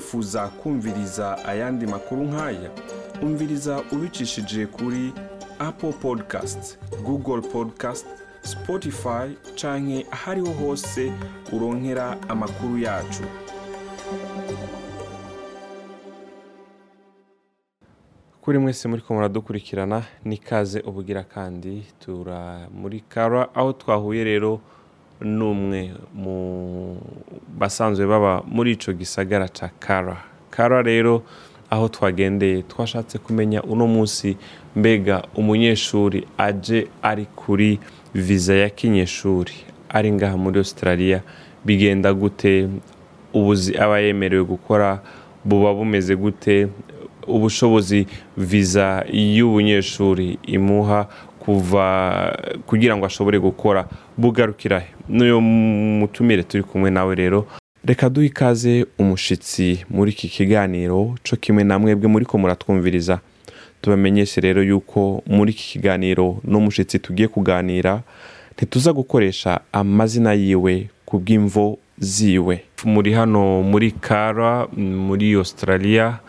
wifuza kumviriza ayandi makuru nk'aya umviriza ubicishije kuri apple podcast google podcast spotify canke ahariho hose uronkera amakuru yacu. Kuri mwese muri ko muradukurikirana n'ikaze ubugira kandi tura muri kara aho twahuye rero n'umwe mu basanzwe baba muri ico gisagara ca kara. Kara rero aho twagendeye twashatse kumenya uno munsi mbega umunyeshuri aje ari kuri viza ya kinyeshuri. Ari ngaha muri australia bigenda gute? Ubuzi aba yemerewe gukora buba bumeze gute? Ubushobozi viza y'ubunyeshuri imuha? Kuva kugira ngo ashobore gukora bugarukira n'uyu mutumire turi kumwe nawe rero reka duhe ikaze umushitsi muri iki kiganiro co kimwe na mwebwe muri ko muratwumviriza. Tubamenyeshe rero yuko muri iki kiganiro n'umushitsi tugiye kuganira ntituza gukoresha amazina yiwe ku bw'imvo ziwe. Muri hano muri kara muri australia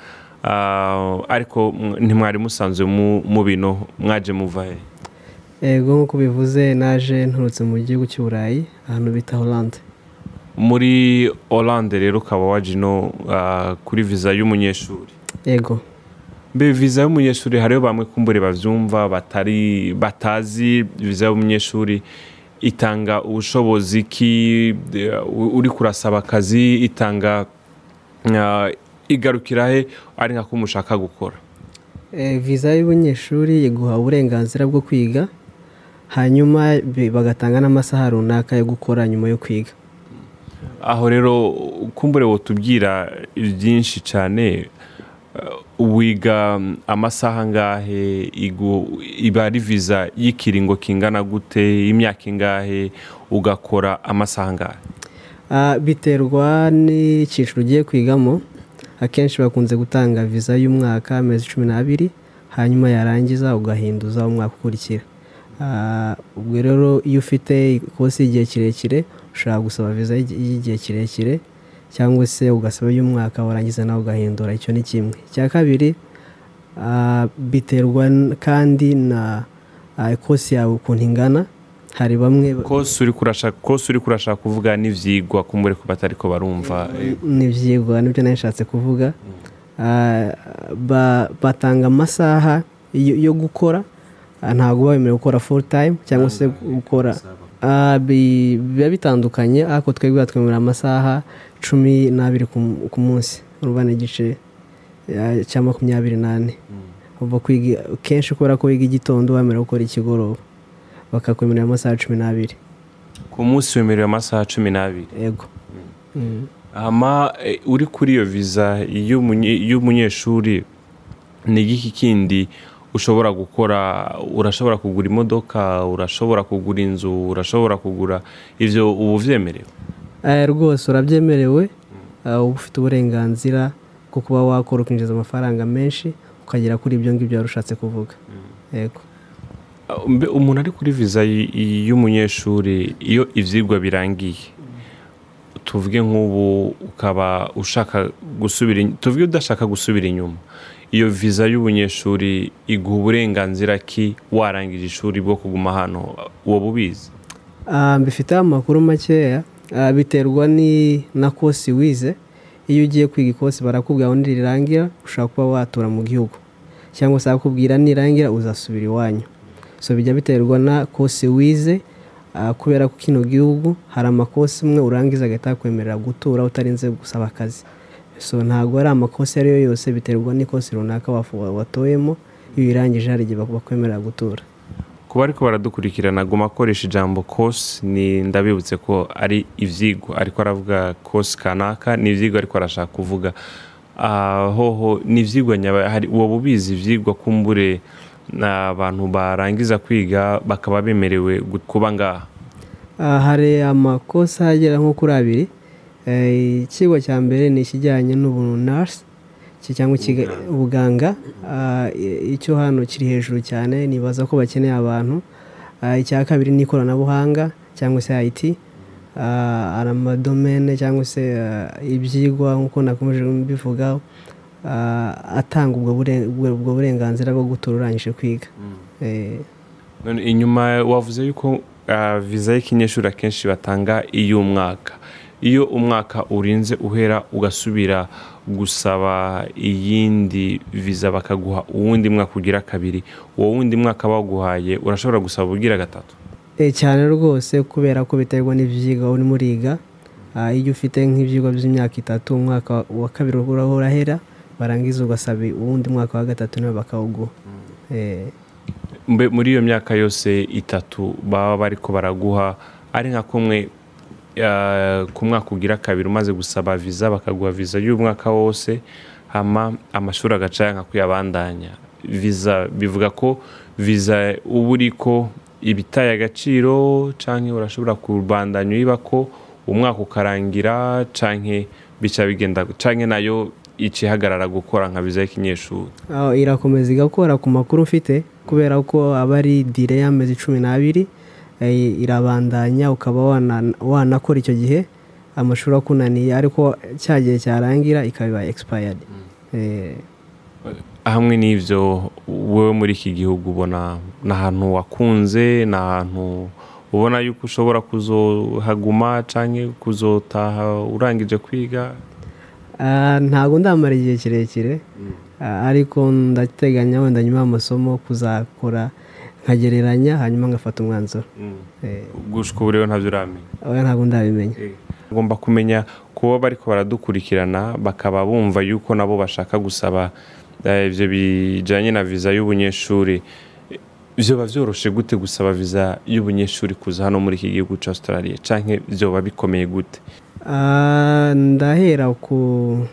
Ah, ariko ntimwari musanzwe mu bino mwaje muva he? Ego nk'uko bivuze naje nturutse mu gihugu cy'uburayi ahantu bita holande muri Hollande rero ukaba waje ino ah, kuri viza y'umunyeshuri. Ego mbe viza y'umunyeshuri hariho bamwe kumbure bavyumva batari batazi viza y'umunyeshuri itanga ubushobozi ki eh, uri kurasaba akazi itanga ah, igarukira he ari nka ko mushaka gukora. Eh, viza y'ubunyeshuri iguha uburenganzira bwo kwiga hanyuma bagatanga n'amasaha runaka yo gukora nyuma yo kwiga. Aho rero kumbure wotubwira byinshi cyane uh, wiga um, amasaha ngahe igu- iba ari viza y'ikiringo kingana gute imyaka ingahe ugakora amasaha ngahe? Ah, biterwa n'icyiciro ugiye kwigamo. Akenshi bakunze gutanga viza y'umwaka amezi cumi n'abiri hanyuma yarangiza ugahinduza umwaka ukurikira. Ubwo rero iyo ufite ikosi y'igihe kirekire ushobora gusaba viza y'igi- y'igihe kirekire cyangwa se ugasaba y'umwaka warangiza nawe ugahindura. Icyo ni kimwe. Icya kabiri ah, biterwa kandi na ah, ikosi yawe ukuntu ingana. Hari bamwe kose uri kurashaka kose uri kurashaka kuvuga n'ivyigwa kumbure ku batariko barumva. Eh, n'ibyigwa ni byo nari nshatse kuvuga. Ah, ba- batanga amasaha yo gukora Ah, ntabwo uba wemerewe gukora full time cyangwa se gukora. Ah, bi- biba bitandukanye ariko twebwe batwemerera amasaha cumi n'abiri ku- munsi urumva ni igice ah, cya makumyabiri n'ane. Uva kwiga kenshi kubera ko wiga igitondo wemerewe gukora ikigoroba. Bakakwemerera amasaha cumi n'abiri. Ku munsi wemerewe amasaha cumi n'abiri. Yego. Mm. hama eh, uri kuri iyo viza y'umunye- y'umunyeshuri ni igiki kindi ushobora gukora urashobora kugura imodoka urashobora kugura inzu urashobora kugura ivyo ubu vyemerewe Eh, rwose urabyemerewe eh, uba ufite uburenganzira bwo kuba wakora ukinjiza amafaranga menshi ukagera kuri ibyo ngibyo wari ushatse kuvuga. Yego. Uh, mbe umuntu ari kuri viza y'umunyeshuri iyo ivyigwa birangiye tuvuge nk'ubu ukaba ushaka gusubira tuvuge udashaka gusubira inyuma. Iyo viza y'ubunyeshuri iguha uburenganzira ki warangije ishuri bwo kuguma hano? Woba ubizi? Ah, mbifiteho amakuru makeya. Ah, biterwa na kosi wize. Iyo ugiye kwiga ikosi barakubwira ngo nirirangira ushobora kuba watura mu gihugu. Cyangwa se bakubwira nirangira uzasubira iwanyu. So bijya biterwa na kosi wize. Ah, kubera ko kino gihugu hari amakosi umwe urangiza agahita yakwemerera gutura utarinze gusaba akazi. So ntabwo ari amakosi ayo ari yo yose biterwa n'ikosi runaka watoyemo iyo uyirangije hari igihe bakwemerera gutura. Kuba ariko baradukurikirana guma akoresha ijambo kosi ni ndabibutse ko ari ivyigwa. Ariko aravuga kosi kanaka ni ivyigwa ariko arashaka kuvuga. Ah, hoho ni hari woba ubizi ivyigwa kumbure abantu barangiza kwiga bakaba bemerewe kuba ngaha. Ah, hari amakosa agera nko kuri abiri. Ikigo cya mbere ni ikijyanye n'ubunarisi cyangwa ubuganga. i- icyo hano kiri hejuru cyane nibaza ko bakeneye abantu. Ah, icya kabiri ni ikoranabuhanga cyangwa se IT ah, hari amadomene cyangwa se ibyigwa nk'uko nakomeje mbivugaho. Ah, atanga ubwo bure- ubwo ubwo burenganzira bwo gutura urangije kwiga. Eh, none inyuma wavuze yuko viza y'ikinyeshuri akenshi batanga iy'umwaka. Iyo umwaka urinze uhera ugasubira gusaba iyindi viza bakaguha uwundi mwaka ugira kabiri uwo wundi mwaka baguhaye urashobora gusaba ugira gatatu. Eh, cyane rwose kubera ko biterwa n'ibyigwa urimo uriga Ah, iyo ufite nk'ibyigwa by'imyaka itatu umwaka wa kabiri uraho urahera barangiza ugasaba uwundi mwaka wa gatatu nawe bakawuguha. Eh, Mbe muri iyo myaka yose itatu baba bariko baraguha ari nka kumwe ku mwaka ugira kabiri umaze gusaba viza bakaguha viza y'umwaka wose hama amashuri agaca nka kuyabandanya. Viza bivuga ko viza uba uriko ibitaye agaciro canke urashobora kubandanya uyiba ko umwaka ukarangira canke bica bigenda canke na yo icihagarara gukora nka viza y'ikinyeshuri. Irakomeza igakora ku makuru mfite kubera ko aba ari dire y'amezi cumi n'abiri irabandanya ukaba wana- wanakora icyo gihe amashuri akunaniye ariko cya gihe cyarangira ikaba expired. Eh, hamwe n'ibyo wowe muri iki gihugu ubona ni ahantu wakunze ni ahantu ubona yuko ushobora kuzohaguma cyangwa kuzotaha urangije kwiga? Ah, ntabwo ndamara igihe kirekire. Ah, ariko ndateganya wenda nyuma y'amasomo kuzakora nkagereranya hanyuma ngafata umwanzuro. Eh, gushika ubu rero ntabyo uramenya? Oya ntabwo ndabimenya bagomba kumenya kuba bariko baradukurikirana bakaba bumva yuko nabo bashaka gusaba eh, ibyo bijyanye na viza y'ubunyeshuri. Byoba byoroshe gute gusaba viza y'ubunyeshuri kuza hano muri iki gihugu cya australia? Cyangwa byoba bikomeye gute? Ah, ndahera ku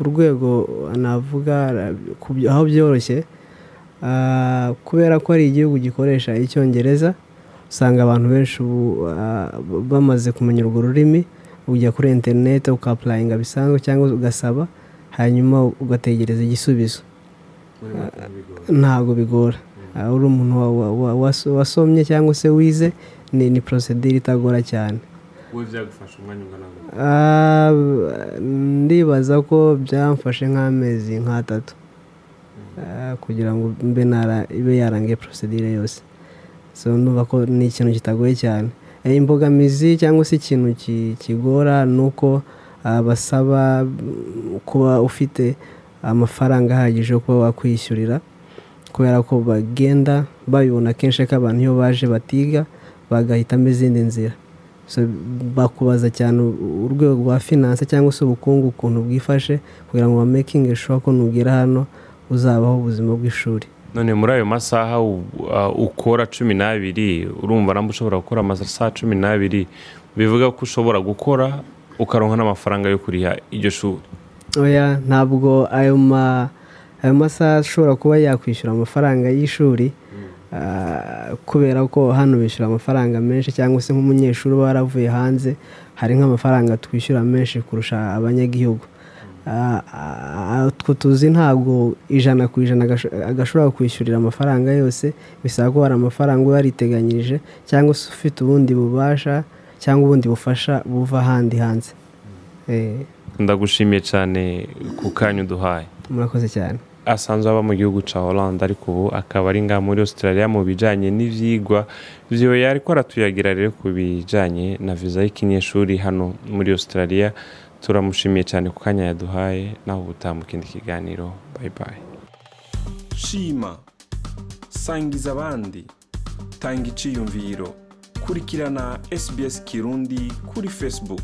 rwego navuga aho byoroshye. Kubera ko ari igihugu gikoresha icyongereza usanga abantu benshi ah, bamaze kumenya urwo rurimi ujya kuri interineti ukapurayinga bisanzwe cyangwa ugasaba hanyuma ugategereza igisubizo. Ntabwo bigora. Ah, uri umuntu wa- wa- wa- waso- wasomye cyangwa se wize ni ni porosedire itagora cyane. Ah, ndibaza ko byamfashe nk'amezi nk'atatu. Ah, kugira ngo mbe ibe yarangiye porosedire yose. So numva ko ni ikintu kitagoye cyane. Eh, imbogamizi cyangwa se ikintu ki- kigora ni uko ah, basaba mm, kuba ufite amafaranga ahagije yo kuba wakwishyurira kubera ko bagenda babibona kenshi ko abantu iyo baje batiga bagahitamo izindi nzira. Bakubaza cyane urwego rwa finance cyangwa se ubukungu ukuntu bwifashe kugira ngo bamakinge sure ko nugera hano uzabaho ubuzima bw'ishuri. None muri ayo masaha ukora cumi n'abiri urumva namba ushobora gukora amasaha cumi n'abiri bivuga ko ushobora gukora ukaronka n'amafaranga yo kuriha iryo shuri. Oya ntabwo ayo ma ayo masaha ashobora kuba yakwishyura amafaranga y'ishuri ah, kubera ko hano bishyura amafaranga menshi cyangwa se nk'umunyeshuri uba waravuye hanze hari nk'amafaranga twishyura menshi kurusha abanyagihugu. Utwo tuzi ntabwo ijana ku ijana agasho- agashobora kwishyurira amafaranga yose bisaba ko hari amafaranga uba yariteganyirije cyangwa se ufite ubundi bubasha cyangwa ubundi bufasha buva ahandi hanze. Eh, ndagushimiye cyane ku kanyu duhaye murakoze cyane. Asanzwe aba mu gihugu cya Hollande ariko ubu akaba ari ngaha muri Australia mu bijyanye n'ibyigwa byo ariko aratuyagira rero ku bijyanye na viza y'ikinyeshuri hano muri Australia. Turamushimiye cyane ku kanya yaduhaye naho ubutaha mu kindi kiganiro. Bayi bayi shima. Sangiza abandi. Tanga iciyumviro. Kurikirana sbs kirundi kuri facebook.